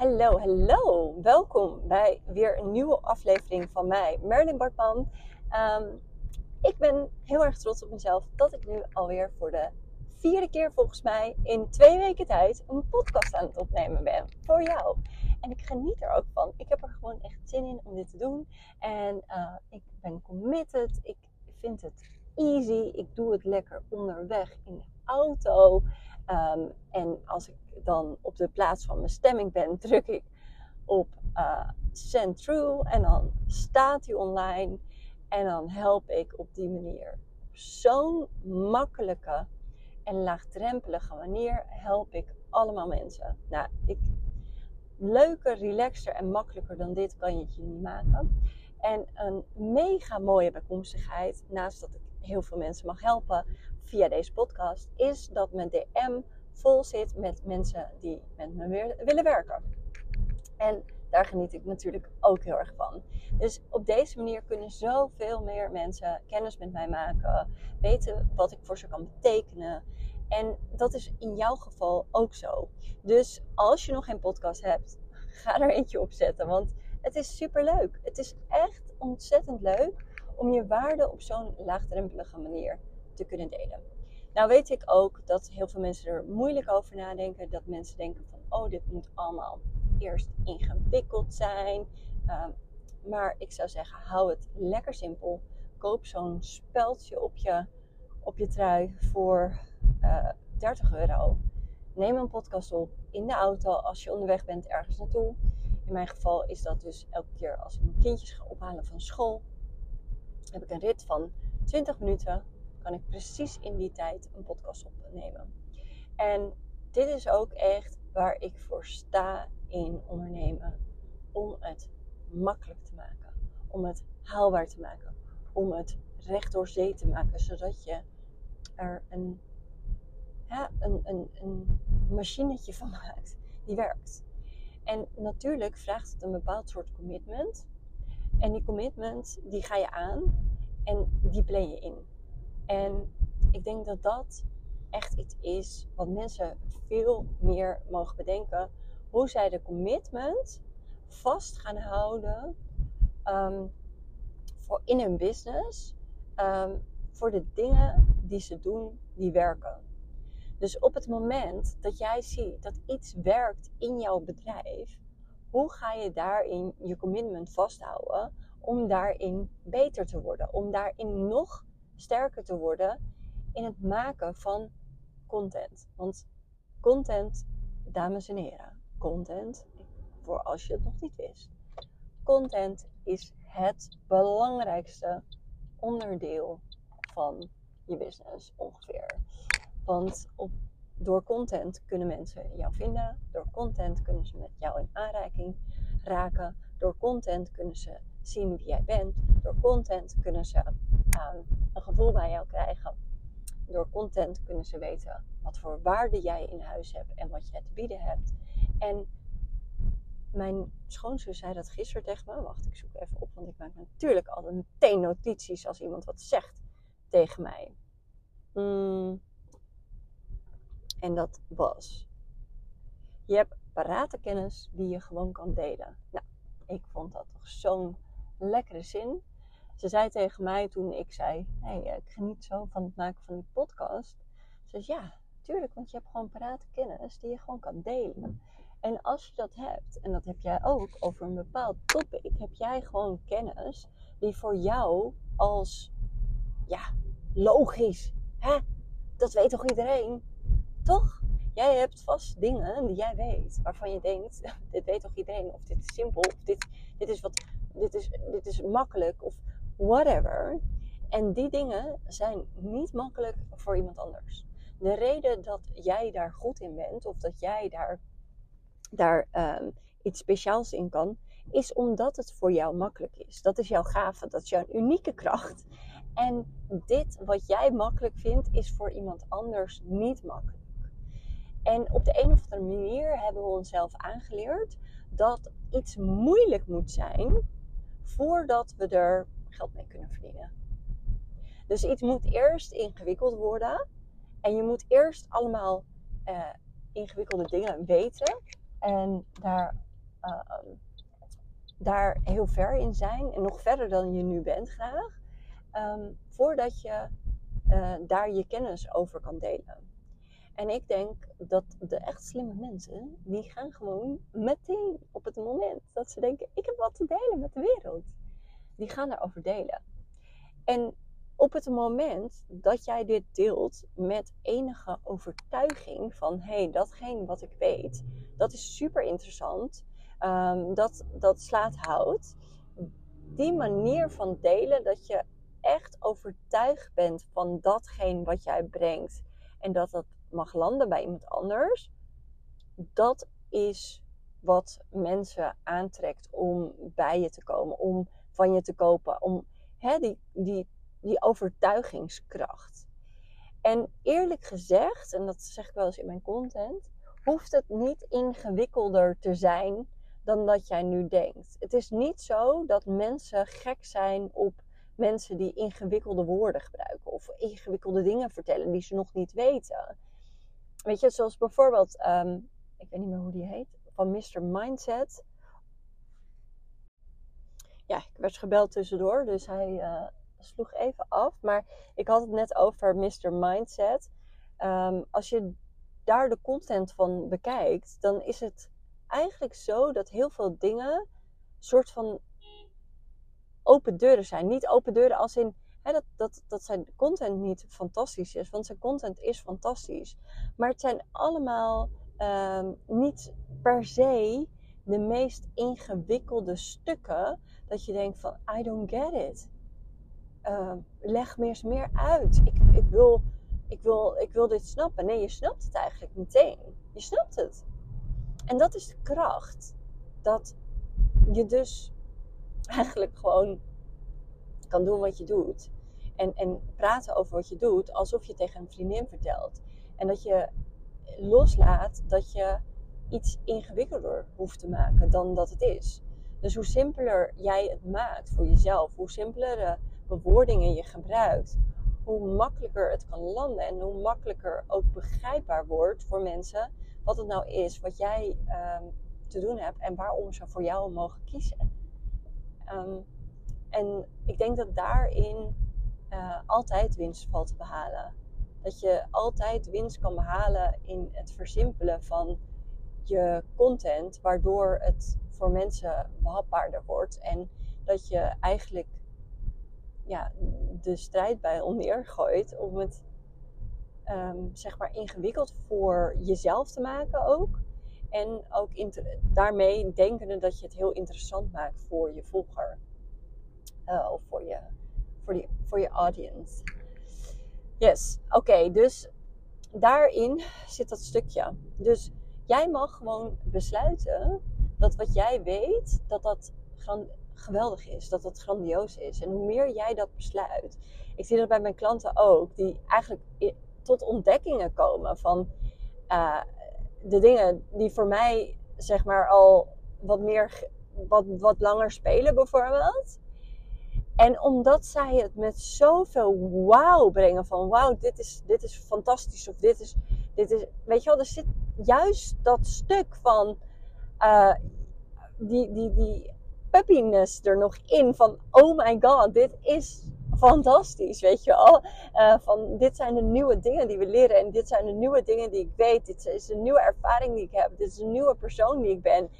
Hallo, hallo. Welkom bij weer een nieuwe aflevering van mij, Merlin Bartman. Ehm, ik ben heel erg trots op mezelf dat ik nu alweer voor de vierde keer volgens mij in twee weken tijd een podcast aan het opnemen ben voor jou. En ik geniet er ook van. Ik heb er gewoon echt zin in om dit te doen. En uh, ik ben committed. Ik vind het easy. Ik doe het lekker onderweg in de auto. Um, en als ik dan op de plaats van mijn stemming ben, druk ik op uh, send through en dan staat hij online en dan help ik op die manier. Zo'n makkelijke en laagdrempelige manier help ik allemaal mensen. Nou, ik, leuker, relaxer en makkelijker dan dit kan je het je niet maken. En een mega mooie bijkomstigheid, naast dat ik heel veel mensen mag helpen via deze podcast, is dat mijn DM vol zit met mensen die met me willen werken. En daar geniet ik natuurlijk ook heel erg van. Dus op deze manier kunnen zoveel meer mensen kennis met mij maken, weten wat ik voor ze kan betekenen. En dat is in jouw geval ook zo. Dus als je nog geen podcast hebt, ga er eentje opzetten. Want het is super leuk. Het is echt ontzettend leuk om je waarde op zo'n laagdrempelige manier te kunnen delen. Nou weet ik ook dat heel veel mensen er moeilijk over nadenken. Dat mensen denken van, oh, dit moet allemaal eerst ingewikkeld zijn. Ehm, maar ik zou zeggen, hou het lekker simpel. Koop zo'n speldje op je, op je trui voor uh, eh, 30 euro. Neem een podcast op in de auto als je onderweg bent ergens naartoe. In mijn geval is dat dus elke keer als ik mijn kindjes ga ophalen van school. Heb ik een rit van 20 minuten kan ik precies in die tijd een podcast opnemen. En dit is ook echt waar ik voor sta in ondernemen. Om het makkelijk te maken. Om het haalbaar te maken. Om het recht door zee te maken. Zodat je er een, een, een, een machinetje van maakt die werkt. En natuurlijk vraagt het een bepaald soort commitment. En die commitment die ga je aan en die plan je in. En ik denk dat dat echt iets is wat mensen veel meer mogen bedenken. Hoe zij de commitment vast gaan houden ehm, voor in hun business. Um, voor de dingen die ze doen die werken. Dus op het moment dat jij ziet dat iets werkt in jouw bedrijf, hoe ga je daarin je commitment vasthouden om daarin beter te worden? Om daarin nog sterker te worden in het maken van content. Want content, dames en heren, content, voor als je het nog niet wist, content is het belangrijkste onderdeel van je business ongeveer. Want op, door content kunnen mensen jou vinden, door content kunnen ze met jou in aanraking raken, door content kunnen ze zien wie jij bent, door content kunnen ze een gevoel bij jou krijgen. Door content kunnen ze weten wat voor waarde jij in huis hebt en wat jij te bieden hebt. En mijn schoonzus zei dat gisteren tegen me. Wacht, ik zoek even op, want ik maak natuurlijk altijd meteen notities als iemand wat zegt tegen mij. Mm. En dat was: Je hebt parate kennis die je gewoon kan delen. Nou, ik vond dat toch zo'n lekkere zin. Ze zei tegen mij toen ik zei: hey, ik geniet zo van het maken van die podcast. Ze zei: Ja, tuurlijk, want je hebt gewoon parate kennis die je gewoon kan delen. En als je dat hebt, en dat heb jij ook over een bepaald topic, heb jij gewoon kennis die voor jou als ja, logisch, hè? Dat weet toch iedereen? Toch? Jij hebt vast dingen die jij weet, waarvan je denkt, dit weet toch iedereen? Of dit is simpel, of dit, dit, is, wat, dit, is, dit is makkelijk, of whatever. En die dingen zijn niet makkelijk voor iemand anders. De reden dat jij daar goed in bent, of dat jij daar, daar um, iets speciaals in kan, is omdat het voor jou makkelijk is. Dat is jouw gave, dat is jouw unieke kracht. En dit wat jij makkelijk vindt, is voor iemand anders niet makkelijk. En op de een of andere manier hebben we onszelf aangeleerd dat iets moeilijk moet zijn voordat we er mee kunnen verdienen. Dus iets moet eerst ingewikkeld worden. En je moet eerst allemaal uh, ingewikkelde dingen weten. En daar ehm, daar heel ver in zijn. En nog verder dan je nu bent graag. Ehm, voordat je uh, daar je kennis over kan delen. En ik denk dat de echt slimme mensen, die gaan gewoon meteen op het moment dat ze denken, ik heb wat te delen met de wereld. Die gaan daarover delen. En op het moment dat jij dit deelt met enige overtuiging van hé, hey, datgene wat ik weet, dat is super interessant, um, dat, dat slaat hout. Die manier van delen, dat je echt overtuigd bent van datgene wat jij brengt en dat dat mag landen bij iemand anders, dat is wat mensen aantrekt om bij je te komen, om van je te kopen, om hè, die, die, die overtuigingskracht. En eerlijk gezegd, en dat zeg ik wel eens in mijn content, hoeft het niet ingewikkelder te zijn dan dat jij nu denkt. Het is niet zo dat mensen gek zijn op mensen die ingewikkelde woorden gebruiken of ingewikkelde dingen vertellen die ze nog niet weten. Weet je, zoals bijvoorbeeld, ehm, ik weet niet meer hoe die heet, van Mr. Mindset. Ja, ik werd gebeld tussendoor, dus hij uh, sloeg even af. Maar ik had het net over Mr. Mindset. Um, als je daar de content van bekijkt, dan is het eigenlijk zo dat heel veel dingen soort van open deuren zijn. Niet open deuren als in hè, dat, dat, dat zijn content niet fantastisch is, want zijn content is fantastisch. Maar het zijn allemaal um, niet per se de meest ingewikkelde stukken dat je denkt van I don't get it. Uh, leg me eens meer uit. Ik, ik, wil, ik, wil, ik wil dit snappen. Nee, je snapt het eigenlijk meteen. Je snapt het. En dat is de kracht. Dat je dus eigenlijk gewoon kan doen wat je doet. En, en praten over wat je doet alsof je tegen een vriendin vertelt. En dat je loslaat dat je iets ingewikkelder hoeft te maken dan dat het is. Dus hoe simpeler jij het maakt voor jezelf, hoe simpelere bewoordingen je gebruikt, hoe makkelijker het kan landen en hoe makkelijker ook begrijpbaar wordt voor mensen wat het nou is wat jij um, te doen hebt en waarom ze voor jou mogen kiezen. Um, en ik denk dat daarin uh, altijd winst valt te behalen. Dat je altijd winst kan behalen in het versimpelen van je content, waardoor het voor mensen behapbaarder wordt. En dat je eigenlijk ja, de strijd bij oneer gooit om het um, zeg maar ingewikkeld voor jezelf te maken ook. En ook daarmee denkende dat je het heel interessant maakt voor je volger. Uh, of voor je, voor, die, voor je audience. Yes, oké. dus daarin zit dat stukje. Dus jij mag gewoon besluiten dat wat jij weet, dat dat geweldig is. Dat dat grandioos is. En hoe meer jij dat besluit. Ik zie dat bij mijn klanten ook. Die eigenlijk tot ontdekkingen komen van uh, de dingen die voor mij zeg maar al wat meer, wat, wat langer spelen bijvoorbeeld. En omdat zij het met zoveel wauw brengen van wauw, dit is, dit is fantastisch of dit is, dit is, weet je wel, er zit juist dat stuk van uh, die, die, die puppiness er nog in van oh my god, dit is fantastisch, weet je wel. Uh, van dit zijn de nieuwe dingen die we leren en dit zijn de nieuwe dingen die ik weet. Dit is een nieuwe ervaring die ik heb. Dit is een nieuwe persoon die ik ben.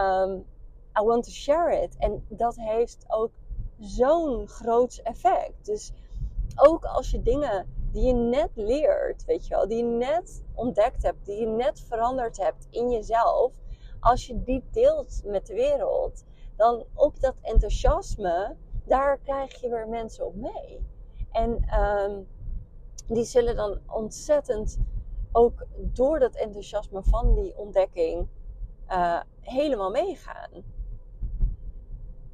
Um, I want to share it. En dat heeft ook zo'n groot effect. Dus ook als je dingen die je net leert, weet je wel, die je net ontdekt hebt, die je net veranderd hebt in jezelf, als je die deelt met de wereld, dan op dat enthousiasme daar krijg je weer mensen op mee. En um, die zullen dan ontzettend ook door dat enthousiasme van die ontdekking uh, helemaal meegaan.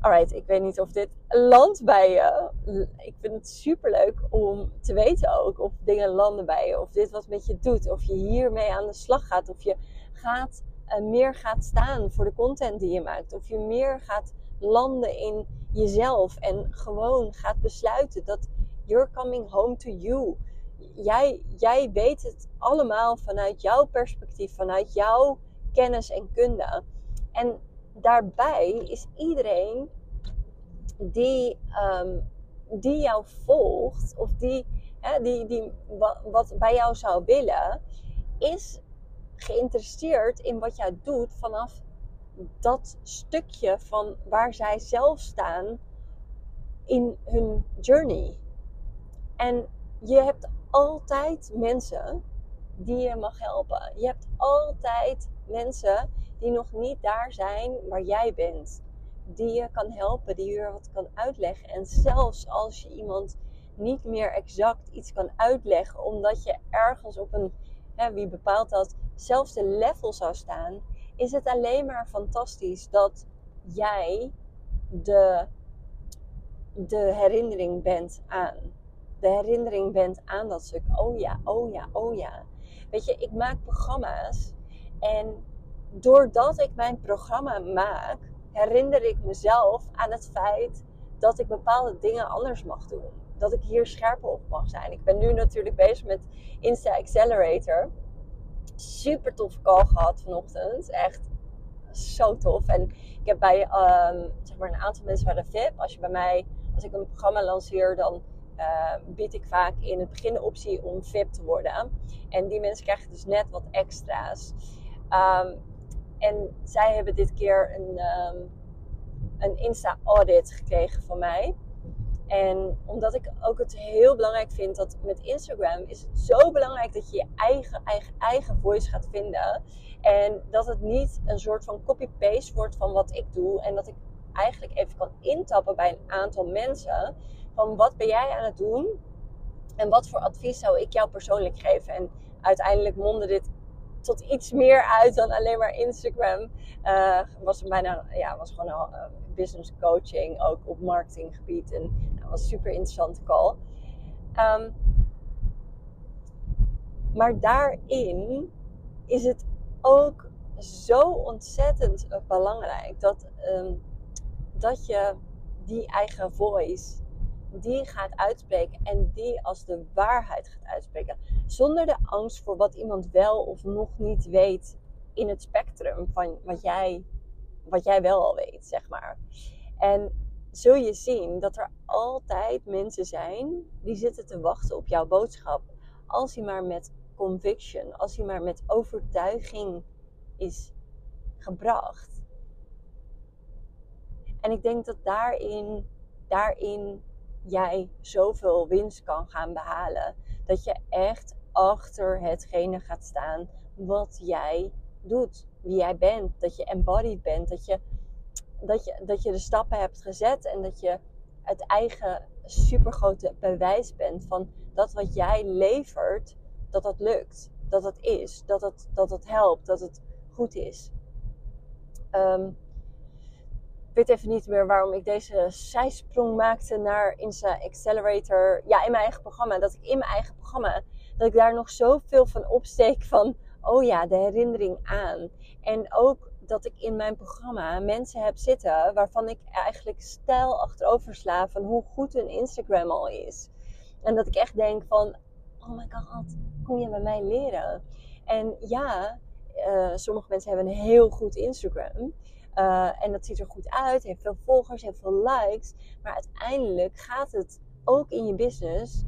Alright, ik weet niet of dit landt bij je. Ik vind het super leuk om te weten ook of dingen landen bij je. Of dit wat met je doet. Of je hiermee aan de slag gaat. Of je gaat, meer gaat staan voor de content die je maakt. Of je meer gaat landen in jezelf en gewoon gaat besluiten dat you're coming home to you. Jij, jij weet het allemaal vanuit jouw perspectief, vanuit jouw kennis en kunde. En daarbij is iedereen die, ehm, die jou volgt of die, hè, die, die wat bij jou zou willen, is geïnteresseerd in wat jij doet vanaf dat stukje van waar zij zelf staan in hun journey. En je hebt altijd mensen die je mag helpen. Je hebt altijd mensen die nog niet daar zijn waar jij bent. Die je kan helpen, die je wat kan uitleggen. En zelfs als je iemand niet meer exact iets kan uitleggen, omdat je ergens op een, wie bepaalt dat, zelfde level zou staan, is het alleen maar fantastisch dat jij de, de herinnering bent aan. De herinnering bent aan dat stuk. Oh ja, oh ja, oh ja. Weet je, ik maak programma's en doordat ik mijn programma maak, herinner ik mezelf aan het feit dat ik bepaalde dingen anders mag doen. Dat ik hier scherper op mag zijn. Ik ben nu natuurlijk bezig met Insta Accelerator. Super tof call gehad vanochtend. Echt zo tof. En ik heb bij um, zeg maar een aantal mensen waar de VIP. Als je bij mij, als ik een programma lanceer, dan uh, bied ik vaak in het begin de optie om VIP te worden. En die mensen krijgen dus net wat extra's. Um, en zij hebben dit keer een, een Insta-audit gekregen van mij. En omdat ik ook het heel belangrijk vind dat met Instagram is het zo belangrijk dat je je eigen, eigen, eigen voice gaat vinden. En dat het niet een soort van copy-paste wordt van wat ik doe. En dat ik eigenlijk even kan intappen bij een aantal mensen. Van wat ben jij aan het doen? En wat voor advies zou ik jou persoonlijk geven? En uiteindelijk mondde dit tot iets meer uit dan alleen maar Instagram. Uh, was bijna, ja, was gewoon al uh, business coaching, ook op marketinggebied. En was super interessante call. Um, maar daarin is het ook zo ontzettend belangrijk dat, um, dat je die eigen voice die gaat uitspreken en die als de waarheid gaat uitspreken. Zonder de angst voor wat iemand wel of nog niet weet in het spectrum van wat jij, wat jij wel al weet, zeg maar. En zul je zien dat er altijd mensen zijn die zitten te wachten op jouw boodschap. Als hij maar met conviction, als hij maar met overtuiging is gebracht. En ik denk dat daarin, daarin jij zoveel winst kan gaan behalen. Dat je echt achter hetgene gaat staan wat jij doet. Wie jij bent. Dat je embodied bent. Dat je, dat je, dat je de stappen hebt gezet. En dat je het eigen supergrote bewijs bent van dat wat jij levert, dat dat lukt. Dat het is. Dat het, dat het helpt. Dat het goed is. Um, ik weet even niet meer waarom ik deze zijsprong maakte naar Insta Accelerator. Ja, in mijn eigen programma. Dat ik in mijn eigen programma, dat ik daar nog zoveel van opsteek van, oh ja, de herinnering aan. En ook dat ik in mijn programma mensen heb zitten waarvan ik eigenlijk stijl achterover sla van hoe goed hun Instagram al is. En dat ik echt denk van, oh my god, kom je bij mij leren? En ja, uh, sommige mensen hebben een heel goed Instagram. Uh, en dat ziet er goed uit, heeft veel volgers, heeft veel likes. Maar uiteindelijk gaat het ook in je business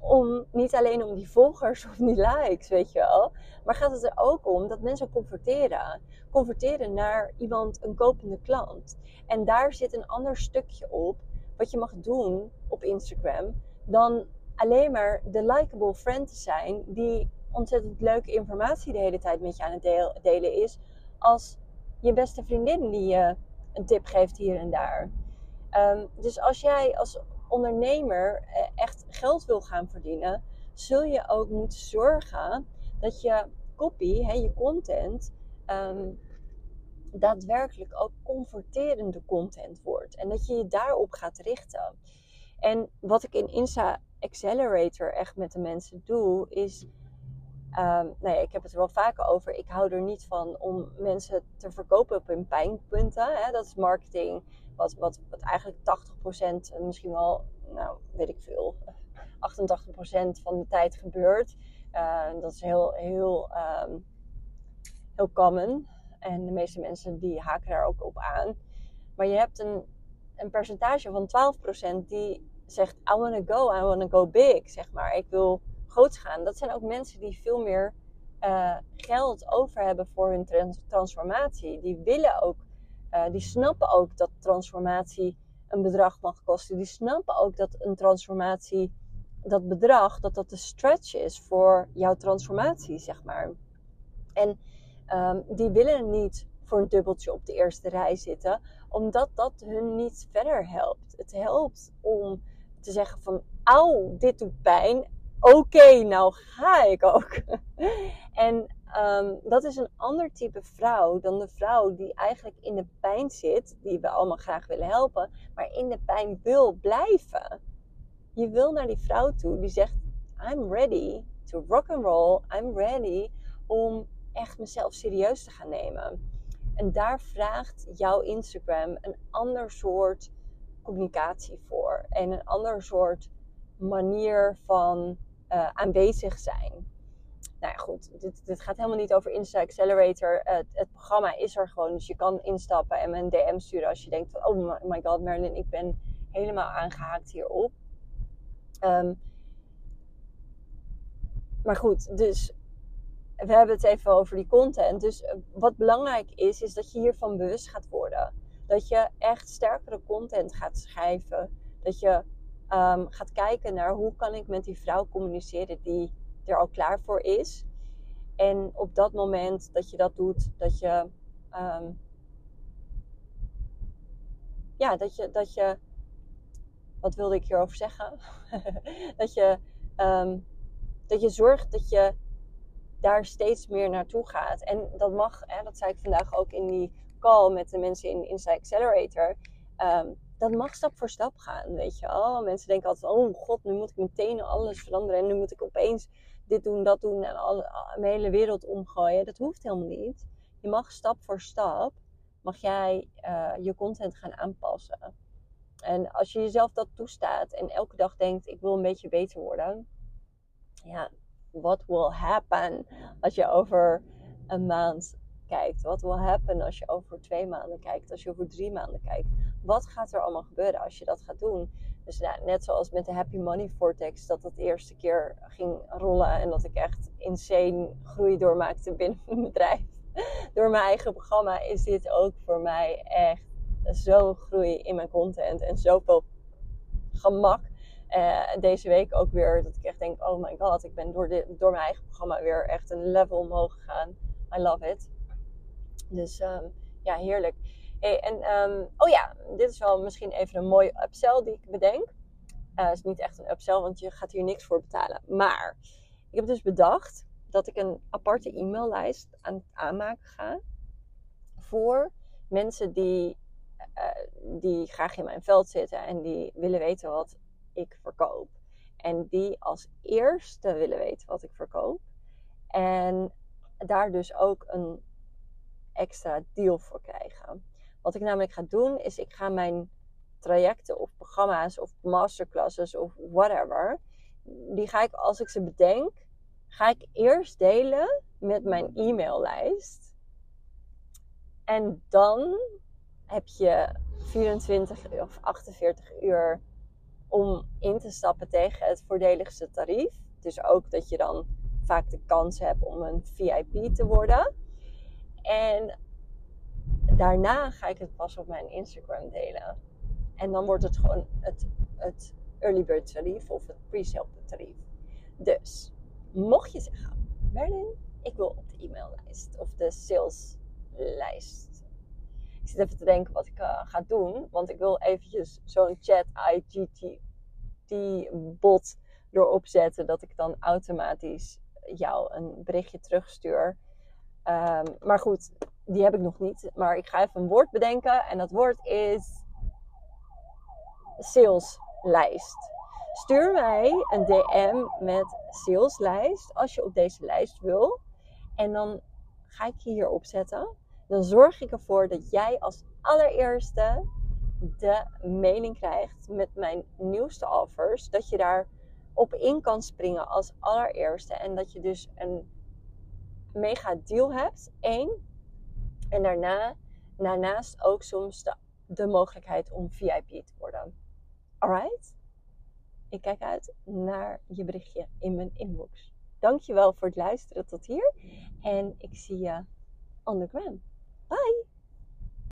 om niet alleen om die volgers of die likes, weet je wel. Maar gaat het er ook om dat mensen converteren. Converteren naar iemand, een kopende klant. En daar zit een ander stukje op wat je mag doen op Instagram. Dan alleen maar de likable friend te zijn die ontzettend leuke informatie de hele tijd met je aan het delen is. Als je beste vriendin die je een tip geeft hier en daar. Um, dus als jij als ondernemer eh, echt geld wil gaan verdienen, zul je ook moeten zorgen dat je copy, hè, je content, um, daadwerkelijk ook converterende content wordt. En dat je je daarop gaat richten. En wat ik in Insta Accelerator echt met de mensen doe, is Um, ik heb het er wel vaker over. Ik hou er niet van om mensen te verkopen op hun pijnpunten. Hè? Dat is marketing, wat, wat, wat eigenlijk 80%, misschien wel, nou weet ik veel, 88% van de tijd gebeurt. Uh, dat is heel, heel, um, heel common. En de meeste mensen die haken daar ook op aan. Maar je hebt een, een percentage van 12% die zegt: I want to go, I want to go big. Zeg maar, ik wil groot gaan. Dat zijn ook mensen die veel meer uh, geld over hebben voor hun trans transformatie. Die willen ook, uh, die snappen ook dat transformatie een bedrag mag kosten. Die snappen ook dat een transformatie, dat bedrag, dat dat de stretch is voor jouw transformatie, zeg maar. En um, die willen niet voor een dubbeltje op de eerste rij zitten, omdat dat hun niet verder helpt. Het helpt om te zeggen van, auw, dit doet pijn. Oké, nou ga ik ook. en um, dat is een ander type vrouw dan de vrouw die eigenlijk in de pijn zit, die we allemaal graag willen helpen, maar in de pijn wil blijven. Je wil naar die vrouw toe die zegt: I'm ready to rock and roll. I'm ready om echt mezelf serieus te gaan nemen. En daar vraagt jouw Instagram een ander soort communicatie voor en een ander soort manier van uh, aanwezig zijn. Nou ja, goed, dit, dit, gaat helemaal niet over Insta Accelerator. Het, programma is er gewoon, dus je kan instappen en me een DM sturen als je denkt: oh my god, Marilyn, ik ben helemaal aangehaakt hierop. Um, maar goed, dus we hebben het even over die content. Dus eh, wat belangrijk is, is dat je hiervan bewust gaat worden. Dat je echt sterkere content gaat schrijven. Dat je um, gaat kijken naar hoe kan ik met die vrouw communiceren die er al klaar voor is. En op dat moment dat je dat doet, dat je. Um, ja, dat je, dat je. Wat wilde ik hierover zeggen? dat je. Um, dat je zorgt dat je daar steeds meer naartoe gaat. En dat mag, hè, dat zei ik vandaag ook in die call met de mensen in Insight Accelerator. Um, dat mag stap voor stap gaan, weet je wel. Mensen denken altijd, oh god, nu moet ik meteen alles veranderen. En nu moet ik opeens dit doen, dat doen en alle, mijn hele wereld omgooien. Dat hoeft helemaal niet. Je mag stap voor stap, mag jij uh, je content gaan aanpassen. En als je jezelf dat toestaat en elke dag denkt, ik wil een beetje beter worden. Ja, what will happen als je over een maand kijkt? Wat will happen als je over twee maanden kijkt? Als je over drie maanden kijkt? Wat gaat er allemaal gebeuren als je dat gaat doen? Dus ja, net zoals met de Happy Money Vortex, dat het de eerste keer ging rollen en dat ik echt insane groei doormaakte binnen mijn bedrijf. Door mijn eigen programma is dit ook voor mij echt zo'n groei in mijn content en zoveel gemak uh, deze week ook weer dat ik echt denk, oh my god, ik ben door, dit, door mijn eigen programma weer echt een level omhoog gegaan. I love it. Dus um, ja, heerlijk. Hey, en um, oh ja, dit is wel misschien even een mooie upsell die ik bedenk. Het is niet echt een upsell, want je gaat hier niks voor betalen. Maar ik heb dus bedacht dat ik een aparte e-maillijst aan het aanmaken ga. Voor mensen die, uh, die graag in mijn veld zitten en die willen weten wat ik verkoop. En die als eerste willen weten wat ik verkoop. En daar dus ook een extra deal voor krijgen. Wat ik namelijk ga doen, is ik ga mijn trajecten of programma's of masterclasses of whatever, die ga ik als ik ze bedenk, ga ik eerst delen met mijn e-maillijst. En dan heb je 24 of 48 uur om in te stappen tegen het voordeligste tarief. Dus ook dat je dan vaak de kans hebt om een VIP te worden. En daarna ga ik het pas op mijn Instagram delen. En dan wordt het gewoon het, het early bird tarief of het pre-sale tarief. Dus, mocht je zeggen, Merlin, ik wil op de e-maillijst of de saleslijst. Ik zit even te denken wat ik uh, ga doen, want ik wil eventjes zo'n chat IGT die bot erop zetten dat ik dan automatisch jou een berichtje terugstuur. Um, maar goed, die heb ik nog niet. Maar ik ga even een woord bedenken. En dat woord is saleslijst. Stuur mij een DM met saleslijst als je op deze lijst wil. En dan ga ik je hier opzetten. Dan zorg ik ervoor dat jij als allereerste de mailing krijgt met mijn nieuwste offers. Dat je daar op in kan springen als allereerste. En dat je dus een mega deal hebt. Eén. En daarna, daarnaast ook soms de, mogelijkheid om VIP te worden. Alright? Ik kijk uit naar je berichtje in mijn inbox. Dankjewel voor het luisteren tot hier. En ik zie je on the. Bye.